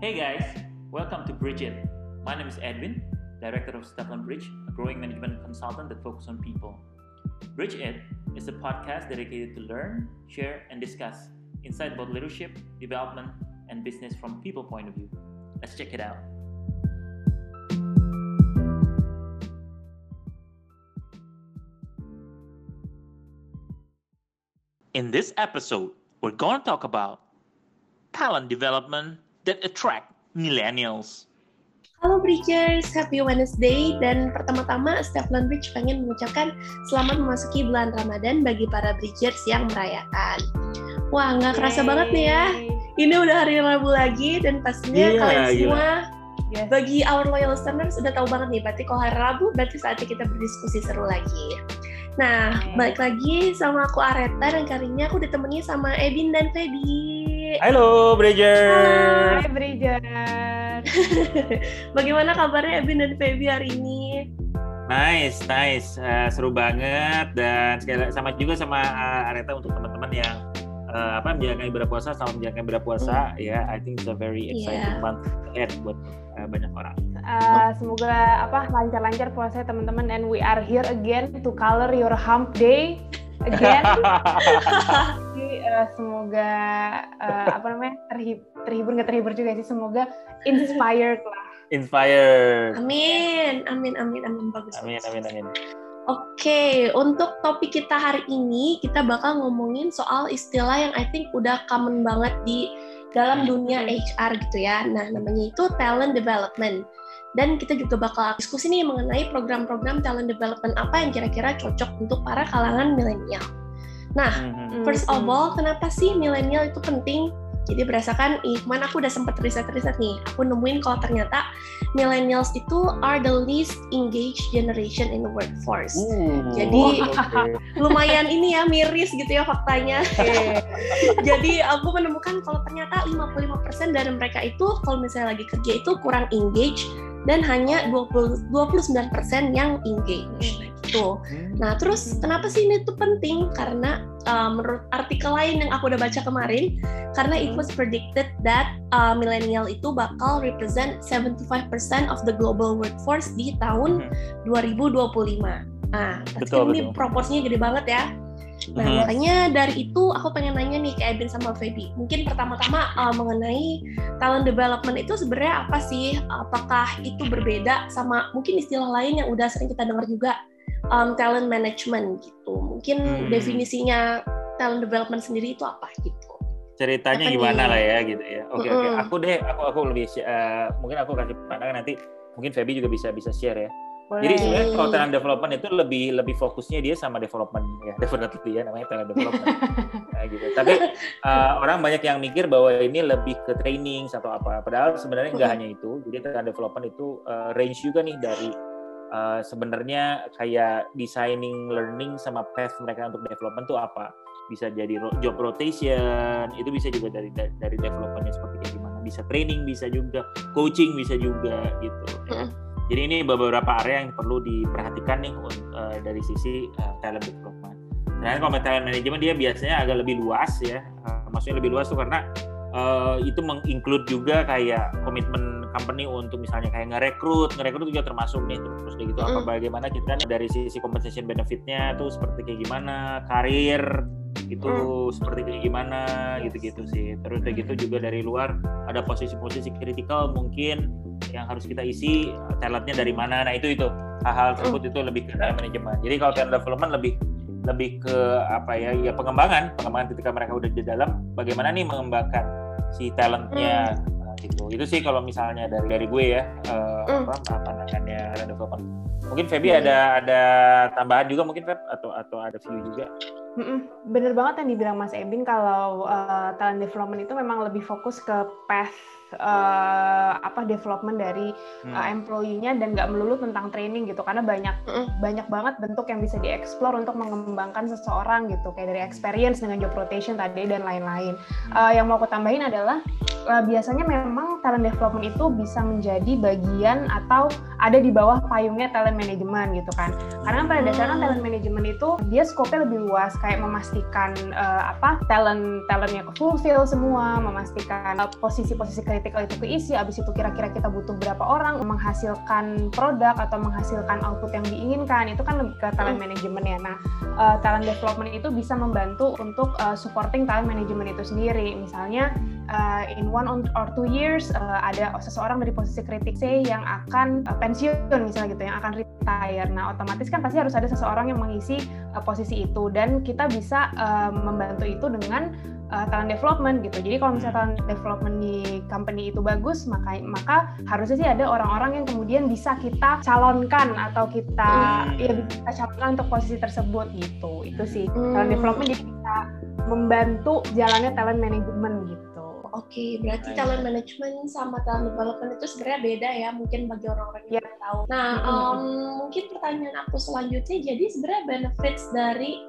Hey guys, welcome to Bridge It. My name is Edwin, Director of Stefan Bridge, a growing management consultant that focuses on people. Bridge It is a podcast dedicated to learn, share, and discuss insight about leadership, development, and business from people point of view. Let's check it out. In this episode, we're going to talk about talent development that attract millennials. Halo Bridgers, happy Wednesday dan pertama-tama Stefan Bridge pengen mengucapkan selamat memasuki bulan Ramadan bagi para Bridgers yang merayakan. Wah, nggak kerasa banget nih ya. Ini udah hari Rabu lagi dan pastinya Iya, kalian semua bagi our loyal listeners udah tahu banget nih, berarti kalau hari Rabu berarti saatnya kita berdiskusi seru lagi. Nah, Oke. balik lagi sama aku Areta dan kali ini aku ditemani sama Ebin dan Feby. Halo, Bridger. Hai Bridger. Bagaimana kabarnya Ebin dan Feby hari ini? Nice, nice, Eh, seru banget dan sekali sama juga sama eh, Areta untuk teman-teman yang eh, apa menjalankan ibadah puasa sama menjalankan ibadah puasa ya I think it's a very exciting Iya. month ahead buat eh, banyak orang. Uh, semoga apa lancar-lancar puasa teman-teman and we are here again to color your hump day again. Uh, semoga uh, apa namanya terhib terhibur nggak terhibur juga sih semoga inspired lah. Inspired. Amin, amin, amin, amin, bagus. Amin, bagus. amin, amin. Oke, untuk topik kita hari ini kita bakal ngomongin soal istilah yang I think udah common banget di dalam dunia HR gitu ya. Nah, namanya itu talent development. Dan kita juga bakal diskusi nih mengenai program-program talent development apa yang kira-kira cocok untuk para kalangan milenial. Nah, Mhm. First of all, kenapa sih milenial itu penting? Jadi berdasarkan ih, ke mana aku udah sempat riset-riset nih, aku nemuin kalau ternyata millennials itu are the least engaged generation in the workforce. Jadi- oke. Lumayan ini ya miris gitu ya faktanya. Jadi aku menemukan kalau ternyata 55% dari mereka itu kalau misalnya lagi kerja itu kurang engaged dan hanya 20 29% yang engaged. Nah, gitu. Nah, terus kenapa sih ini tuh penting? Karena uh, menurut artikel lain yang aku udah baca kemarin, karena it was predicted that uh, millennial itu bakal represent 75% of the global workforce di tahun 2025. Nah, Betul, ini betul. proporsinya gede banget ya. Nah, Mhm. makanya dari itu aku pengen nanya nih ke Edwin sama Feby. Mungkin pertama-tama uh, mengenai talent development itu sebenarnya apa sih? Apakah itu berbeda sama mungkin istilah lain yang udah sering kita dengar juga um, talent management gitu. Mungkin Hmm. definisinya talent development sendiri itu apa gitu. ceritanya Apa gimana nih? lah ya gitu ya. Oke oke. Mm-mm. Aku deh aku aku lebih eh, mungkin aku kasih pandangan nanti mungkin Feby juga bisa bisa share ya. Boleh. Jadi sebenarnya kalau talent development itu lebih lebih fokusnya dia sama development ya definitely ya namanya talent development Nah, gitu. Tapi uh, orang banyak yang mikir bahwa ini lebih ke training atau apa. Padahal sebenarnya nggak hanya itu. Jadi talent development itu uh, range juga nih dari uh, sebenarnya kayak designing learning sama path mereka untuk development tuh apa. Bisa jadi job rotation, itu bisa juga dari dari, dari developmentnya seperti kayak gimana. Bisa training, bisa juga coaching, bisa juga gitu. ya. Jadi ini beberapa area yang perlu diperhatikan nih uh, dari sisi uh, talent development. Nah, kalau talent management dia biasanya agak lebih luas ya. Uh, maksudnya lebih luas tuh karena uh, itu menginclude juga kayak komitmen company untuk misalnya kayak ngerekrut, ngerekrut juga termasuk nih terus gitu apa Mm. bagaimana kita nih dari sisi compensation benefitnya tuh seperti kayak gimana, karir itu seperti kayak gimana gitu-gitu sih. Terus kayak gitu juga dari luar ada posisi-posisi kritikal mungkin yang harus kita isi talentnya dari mana. Nah itu itu hal-hal tersebut itu lebih ke talent management. Jadi kalau talent development lebih lebih ke apa ya ya pengembangan pengembangan ketika mereka udah di dalam bagaimana nih mengembangkan si talentnya Nah, gitu itu sih kalau misalnya dari dari gue ya eh, Hmm. apa pandangannya talent development mungkin Feby Hmm. ada ada tambahan juga mungkin Feb atau atau ada view juga. Bener banget yang dibilang Mas Ebin kalau uh, talent development itu memang lebih fokus ke path uh, apa development dari Hmm. uh, employee-nya dan nggak melulu tentang training gitu karena banyak Mm-mm. banyak banget bentuk yang bisa dieksplor untuk mengembangkan seseorang gitu kayak dari experience dengan job rotation tadi dan lain-lain. Uh, yang mau aku tambahin adalah uh, biasanya memang talent development itu bisa menjadi bagian atau ada di bawah payungnya talent management gitu kan. Karena pada dasarnya hmm. talent management itu dia skopnya lebih luas kayak memastikan uh, apa talent talentnya fulfill semua, memastikan uh, posisi-posisi kritikal itu keisi, abis itu kira-kira kita butuh berapa orang menghasilkan produk atau menghasilkan output yang diinginkan itu kan lebih ke talent management ya. Nah, uh, talent development itu bisa membantu untuk uh, supporting talent management itu sendiri. Misalnya uh, in one or two years uh, ada seseorang dari posisi kritik C yang akan uh, pensiun misalnya gitu, yang akan retire. Nah, otomatis kan pasti harus ada seseorang yang mengisi uh, posisi itu dan kita bisa uh, membantu itu dengan uh, talent development gitu. Jadi kalau misalnya talent development di company itu bagus, maka maka harusnya sih ada orang-orang yang kemudian bisa kita calonkan atau kita hmm. ya bisa kita calonkan untuk posisi tersebut gitu. Itu sih hmm. talent development jadi bisa membantu jalannya talent management gitu. Oke, okay, berarti talent management sama talent development itu sebenarnya beda ya, mungkin bagi orang-orang yang yeah. tahu. Nah, um, mungkin pertanyaan aku selanjutnya, jadi sebenarnya benefits dari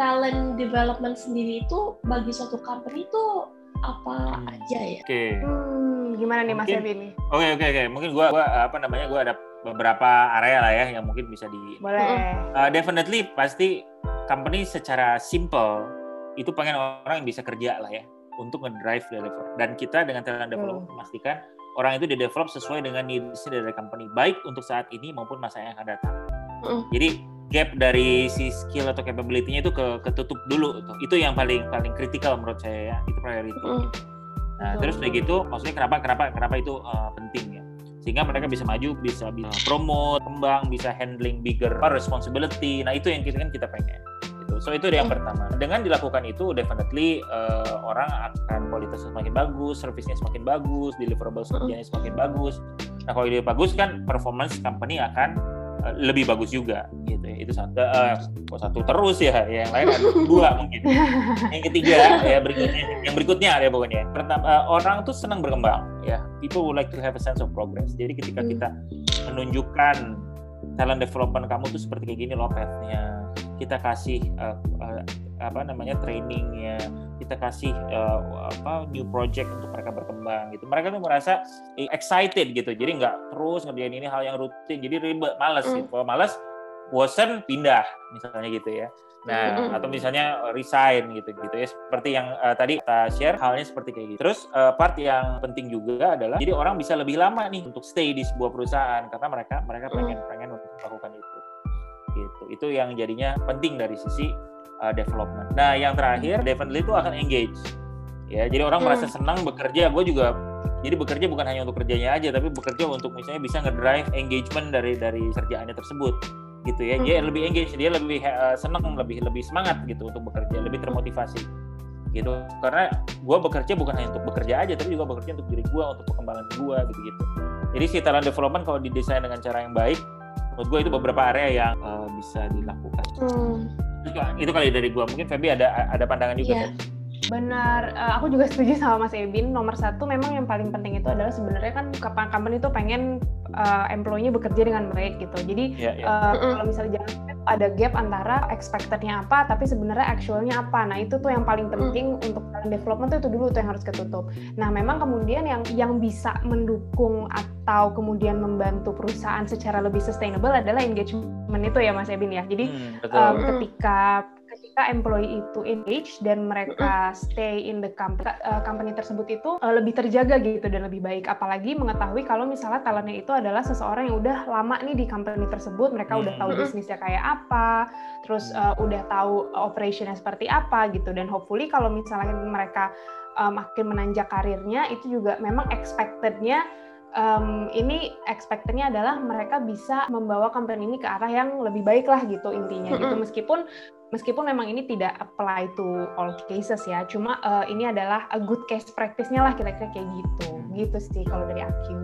talent development sendiri itu bagi suatu company itu apa hmm. aja ya? Oke. Okay. Hmm, gimana nih Mas Evi Oke okay, oke okay, oke. Mungkin gua, gua apa namanya gua ada beberapa area lah ya yang mungkin bisa di. Boleh. Uh, definitely pasti company secara simple itu pengen orang yang bisa kerja lah ya untuk ngedrive developer. Dan kita dengan talent developer hmm. memastikan orang itu di develop sesuai dengan needs dari company baik untuk saat ini maupun masa yang akan datang. Hmm. Jadi gap dari si skill atau capability-nya itu ke ketutup dulu itu. Itu yang paling paling kritikal menurut saya ya. Itu priority. Mm. Nah, terus udah gitu maksudnya kenapa kenapa kenapa itu uh, penting ya? Sehingga mereka bisa maju, bisa bisa promote, kembang, bisa handling bigger responsibility. Nah, itu yang kita kan kita pengen. Gitu. So itu yang pertama. Dengan dilakukan itu definitely uh, orang akan kualitasnya semakin bagus, servisnya semakin bagus, deliverables kerjanya semakin bagus. Nah, kalau dia bagus kan performance company akan uh, lebih bagus juga gitu ya. Itu satu uh, satu terus ya yang lain ada dua mungkin. Yang ketiga ya berikutnya yang berikutnya ya pokoknya. Pertama uh, orang tuh senang berkembang ya. People would like to have a sense of progress. Jadi ketika kita menunjukkan talent development kamu tuh seperti kayak gini loh path-nya. Kita kasih uh, uh, apa namanya trainingnya. Kita kasih uh, apa new project untuk mereka berkembang gitu. Mereka tuh merasa excited gitu. Jadi nggak terus ngerjain ini hal yang rutin. Jadi ribet males mm. gitu. Kalau males bosen pindah misalnya gitu ya. Nah mm-hmm. atau misalnya resign gitu gitu ya. Seperti yang uh, tadi kita share halnya seperti kayak gitu. Terus uh, part yang penting juga adalah jadi orang bisa lebih lama nih untuk stay di sebuah perusahaan karena mereka mereka pengen mm. pengen untuk melakukan itu. Gitu. Itu yang jadinya penting dari sisi uh, development. Nah yang terakhir definitely itu akan engage. Ya jadi orang mm. merasa senang bekerja. Gue juga jadi bekerja bukan hanya untuk kerjanya aja tapi bekerja untuk misalnya bisa ngedrive engagement dari dari kerjaannya tersebut gitu ya. Dia hmm. lebih engage dia lebih uh, senang lebih lebih semangat gitu untuk bekerja lebih termotivasi gitu. Karena gue bekerja bukan hanya untuk bekerja aja tapi juga bekerja untuk diri gue untuk perkembangan gue gitu gitu jadi si talent development kalau didesain dengan cara yang baik menurut gue itu beberapa area yang uh, bisa dilakukan. Hmm. Itu, kali dari gue mungkin Feby ada ada pandangan juga yeah. kan? Benar, uh, aku juga setuju sama Mas Ebin. Nomor satu memang yang paling penting itu adalah sebenarnya kan company itu pengen uh, employee-nya bekerja dengan baik gitu. Jadi yeah, yeah. Uh, kalau misalnya jangan ada gap antara expected-nya apa, tapi sebenarnya actual-nya apa. Nah itu tuh yang paling penting mm. untuk talent development itu dulu tuh yang harus ketutup. Nah memang kemudian yang yang bisa mendukung atau kemudian membantu perusahaan secara lebih sustainable adalah engagement itu ya Mas Ebin ya. Jadi mm, um, ketika ketika employee itu engage dan mereka stay in the company, uh, company tersebut itu uh, lebih terjaga gitu dan lebih baik. Apalagi mengetahui kalau misalnya talentnya itu adalah seseorang yang udah lama nih di company tersebut mereka udah tahu bisnisnya kayak apa terus uh, udah tahu operationnya seperti apa gitu. Dan hopefully kalau misalnya mereka uh, makin menanjak karirnya itu juga memang expectednya um, ini expectednya adalah mereka bisa membawa company ini ke arah yang lebih baik lah gitu intinya gitu meskipun meskipun memang ini tidak apply to all cases ya, cuma uh, ini adalah a good case practice-nya lah kira-kira kayak gitu. Gitu sih kalau dari aku.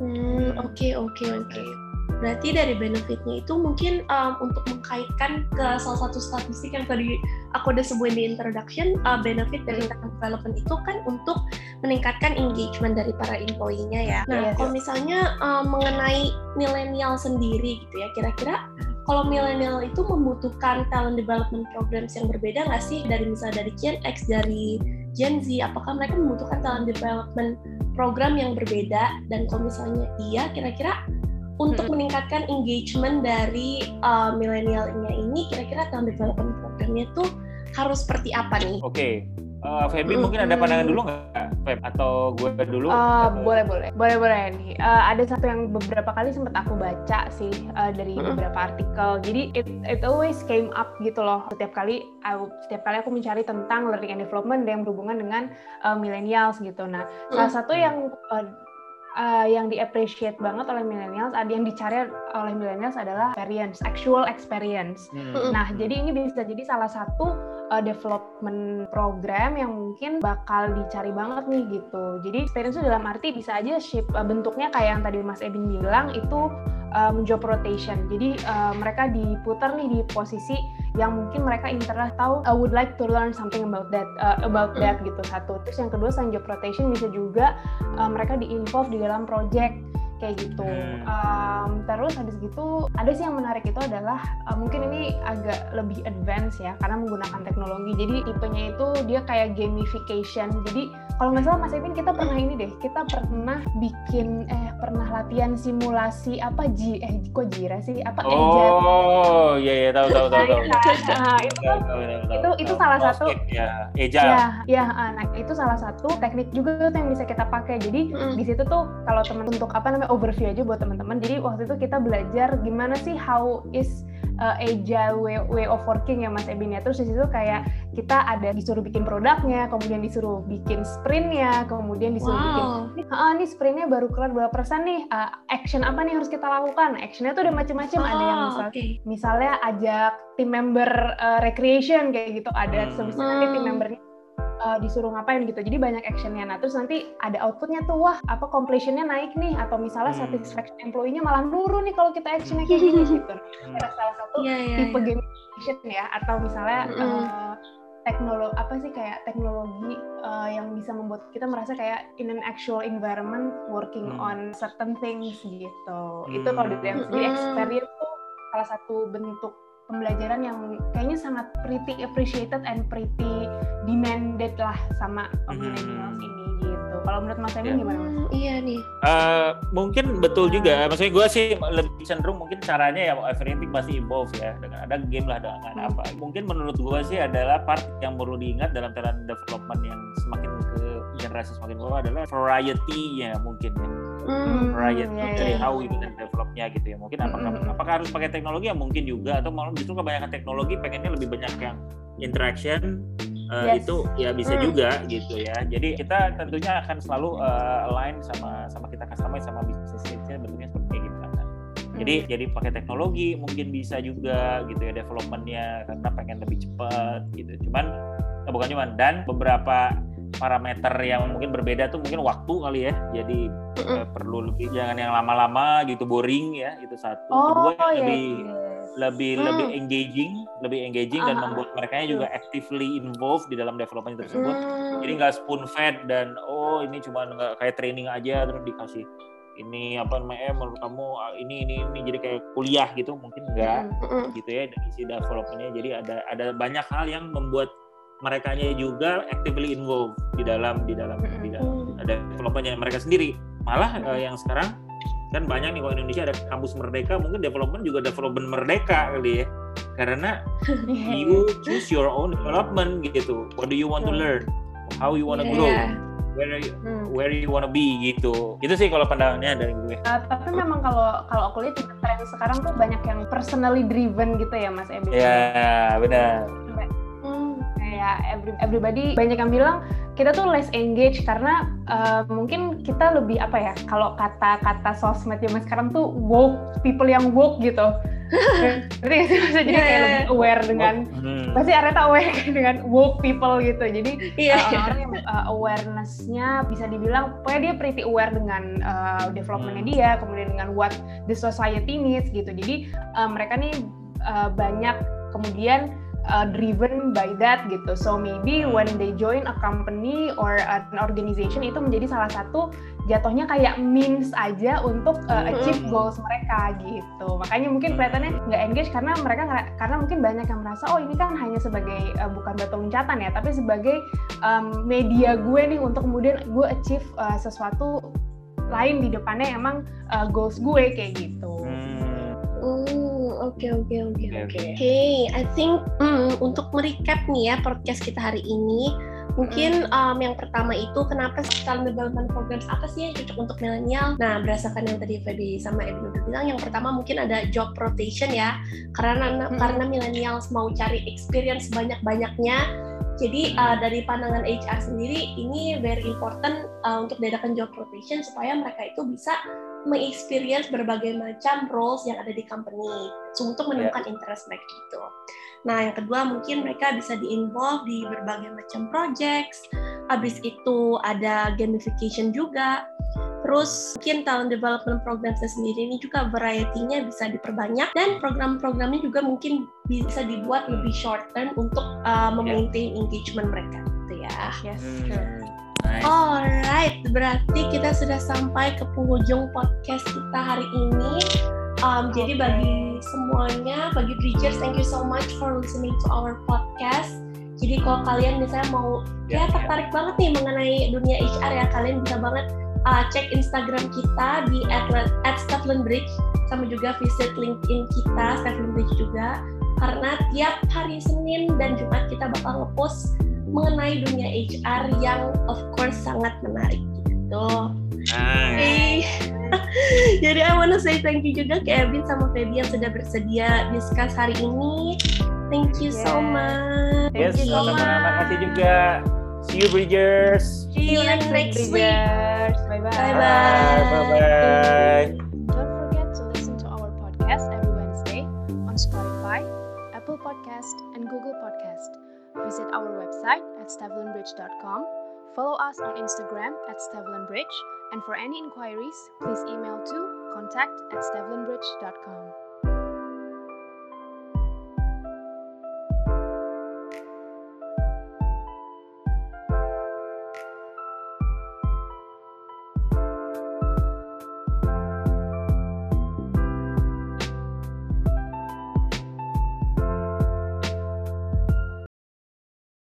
Hmm, oke oke oke. Berarti dari benefitnya itu mungkin um, untuk mengkaitkan ke salah satu statistik yang tadi aku udah sebutin di introduction, uh, benefit dari talent development itu kan untuk meningkatkan engagement dari para employee-nya ya. Nah, yes, kalau misalnya um, mengenai milenial sendiri gitu ya, kira-kira kalau milenial itu membutuhkan talent development programs yang berbeda nggak sih? Dari misalnya dari Gen X, dari Gen Z apakah mereka membutuhkan talent development program yang berbeda? Dan kalau misalnya iya kira-kira untuk meningkatkan engagement dari uh, milenialnya ini kira-kira talent development programnya tuh harus seperti apa nih? Oke, okay. uh, Feby mm mungkin ada pandangan dulu nggak, Feb? Atau gue dulu? Uh, boleh, boleh, boleh, boleh nih. Uh, ada satu yang beberapa kali sempat aku baca sih uh, dari mm beberapa artikel. Jadi it it always came up gitu loh. Setiap kali, uh, setiap kali aku mencari tentang learning and development yang berhubungan dengan uh, millennials gitu. Nah, mm salah satu yang uh, uh, yang di-appreciate banget oleh millennials, ada yang dicari oleh millennials adalah experience, actual experience. Hmm. Nah, jadi ini bisa jadi salah satu uh, development program yang mungkin bakal dicari banget nih gitu. Jadi experience itu dalam arti bisa aja shape uh, bentuknya kayak yang tadi Mas Ebin bilang itu um, job rotation. Jadi uh, mereka diputar nih di posisi yang mungkin mereka interest tahu I would like to learn something about that uh, about that hmm. gitu satu. Terus yang kedua selain job rotation bisa juga uh, mereka di-involve di dalam project kayak gitu. Um, terus habis gitu ada sih yang menarik itu adalah uh, mungkin ini agak lebih advance ya karena menggunakan teknologi. Jadi tipenya itu dia kayak gamification. Jadi kalau nggak salah Mas Evin kita pernah ini deh, kita pernah bikin eh pernah latihan simulasi apa ji eh kok jira sih apa oh, eja oh iya iya tahu tahu tahu tahu nah, itu tahu, tahu, tahu, itu itu salah satu ya eja ya ya nah itu salah satu teknik juga tuh yang bisa kita pakai jadi mm. di situ tuh kalau teman untuk apa namanya overview aja buat teman-teman jadi waktu itu kita belajar gimana sih how is uh, agile way, way of working ya Mas Ebin ya. Terus di situ kayak kita ada disuruh bikin produknya, kemudian disuruh bikin sprintnya, kemudian disuruh wow. bikin, ah nih sprintnya baru kelar berapa persen nih, uh, action apa nih harus kita lakukan? Actionnya tuh udah macam-macam. Oh, ada yang misal, okay. misalnya ajak tim member uh, recreation kayak gitu, ada hmm. sebisa nanti tim membernya uh, disuruh ngapain gitu. Jadi banyak actionnya. Nah terus nanti ada outputnya tuh wah apa completionnya naik nih atau misalnya hmm. satisfaction employee-nya malah turun nih kalau kita actionnya kayak gini gitu. Salah satu yeah, yeah, tipe yeah. gamification ya atau misalnya mm -hmm. uh, teknologi apa sih kayak teknologi uh, yang bisa membuat kita merasa kayak in an actual environment working hmm. on certain things gitu. Hmm. Itu kalau dari yang segi experience tuh salah satu bentuk pembelajaran yang kayaknya sangat pretty appreciated and pretty demanded lah sama millennials hmm. ini gitu. Kalau menurut Mas Emin yeah. gimana Mas? Iya nih. Uh, mungkin betul juga. Maksudnya gue sih lebih cenderung mungkin caranya ya everything pasti evolve ya dengan ada game lah dengan hmm. apa. Mungkin menurut gue sih adalah part yang perlu diingat dalam talent development yang semakin ke generasi semakin bawah adalah variety-nya mungkin ya hmm, variety yeah, dari yeah. how we can developnya gitu ya mungkin apakah mm. apakah harus pakai teknologi ya mungkin juga atau malah justru kebanyakan teknologi pengennya lebih banyak yang interaction uh, yes. itu ya bisa mm. juga gitu ya jadi kita tentunya akan selalu uh, align sama sama kita customize sama bisnisnya bentuknya seperti gitu kan jadi mm. jadi pakai teknologi mungkin bisa juga gitu ya developmentnya karena pengen lebih cepat gitu cuman eh, bukan cuman dan beberapa parameter yang mungkin berbeda tuh mungkin waktu kali ya. Jadi mm -hmm. perlu lebih jangan yang lama-lama gitu boring ya itu satu. Oh, Kedua yeah, lebih yeah. lebih mm. lebih engaging, lebih engaging uh -huh. dan membuat mereka juga actively involved di dalam development tersebut. Mm. Jadi nggak spoon fed dan oh ini cuma nggak kayak training aja terus dikasih ini apa namanya menurut kamu ah, ini ini ini jadi kayak kuliah gitu mungkin enggak mm -hmm. gitu ya dari isi developmentnya jadi ada ada banyak hal yang membuat mereka juga actively involved di dalam di dalam di dalam. Ada developmentnya mereka sendiri. Malah uh, yang sekarang kan banyak nih kalau Indonesia ada kampus merdeka mungkin development juga development merdeka kali ya. Karena you choose your own development gitu. What do you want to learn? How you want to grow? Where you, hmm. where you wanna be gitu. Itu sih kalau pandangannya dari gue. Uh, tapi memang kalau kalau aku lihat tren sekarang tuh banyak yang personally driven gitu ya mas Ebi. Ya yeah, benar kayak every, everybody banyak yang bilang kita tuh less engage karena uh, mungkin kita lebih apa ya kalau kata-kata sosmed zaman sekarang tuh woke people yang woke gitu jadi jadi yeah. kayak lebih aware dengan hmm. pasti Areta aware dengan woke people gitu jadi yeah, uh, orang yang uh, awarenessnya bisa dibilang pokoknya dia pretty aware dengan uh, developmentnya hmm. dia kemudian dengan what the society needs gitu jadi uh, mereka nih uh, banyak kemudian uh, driven by that gitu. So maybe when they join a company or an organization itu menjadi salah satu jatuhnya kayak means aja untuk uh, achieve goals mereka gitu. Makanya mungkin kelihatannya nggak engage karena mereka karena mungkin banyak yang merasa oh ini kan hanya sebagai uh, bukan batu loncatan ya, tapi sebagai um, media gue nih untuk kemudian gue achieve uh, sesuatu lain di depannya emang uh, goals gue kayak gitu. Hmm, oke oke oke oke. Hey, I think mm, untuk merecap nih ya podcast kita hari ini, mungkin um, yang pertama itu kenapa talent development programs apa sih yang cocok untuk milenial? Nah, berdasarkan yang tadi Feby sama Edwin udah bilang, yang pertama mungkin ada job rotation ya, karena hmm. karena millennials mau cari experience banyak-banyaknya jadi uh, dari pandangan HR sendiri ini very important uh, untuk diadakan job rotation supaya mereka itu bisa mengexperience berbagai macam roles yang ada di company so, untuk menemukan yeah. interest mereka itu. Nah, yang kedua mungkin mereka bisa di-involve di berbagai macam projects. Habis itu ada gamification juga. Terus mungkin talent development program sendiri ini juga variety-nya bisa diperbanyak dan program-programnya juga mungkin bisa dibuat lebih short term untuk uh, memaintain yeah. engagement mereka gitu ya. Yes, sure. Nice. Alright, berarti kita sudah sampai ke penghujung podcast kita hari ini. Um, okay. Jadi bagi semuanya, bagi Bridgers, thank you so much for listening to our podcast. Jadi kalau kalian misalnya mau yeah, ya tertarik yeah. banget nih mengenai dunia HR ya, kalian bisa banget uh, cek Instagram kita di at Bridge sama juga visit LinkedIn kita Stephen Bridge juga karena tiap hari Senin dan Jumat kita bakal ngepost mengenai dunia HR yang of course sangat menarik gitu. Nice. Jadi I wanna say thank you juga ke Evin sama Feby yang sudah bersedia discuss hari ini. Thank you yes. so much. Yes, sama-sama. Makasih juga. See you, Bridgers. See you next, next week. Bye-bye. Bye-bye. Bye-bye. Don't forget to listen to our podcast every Wednesday on Spotify, Apple Podcast, and Google Podcast. Visit our website at stevlinbridge.com. Follow us on Instagram at stevlinbridge. And for any inquiries, please email to contact at stevlinbridge.com.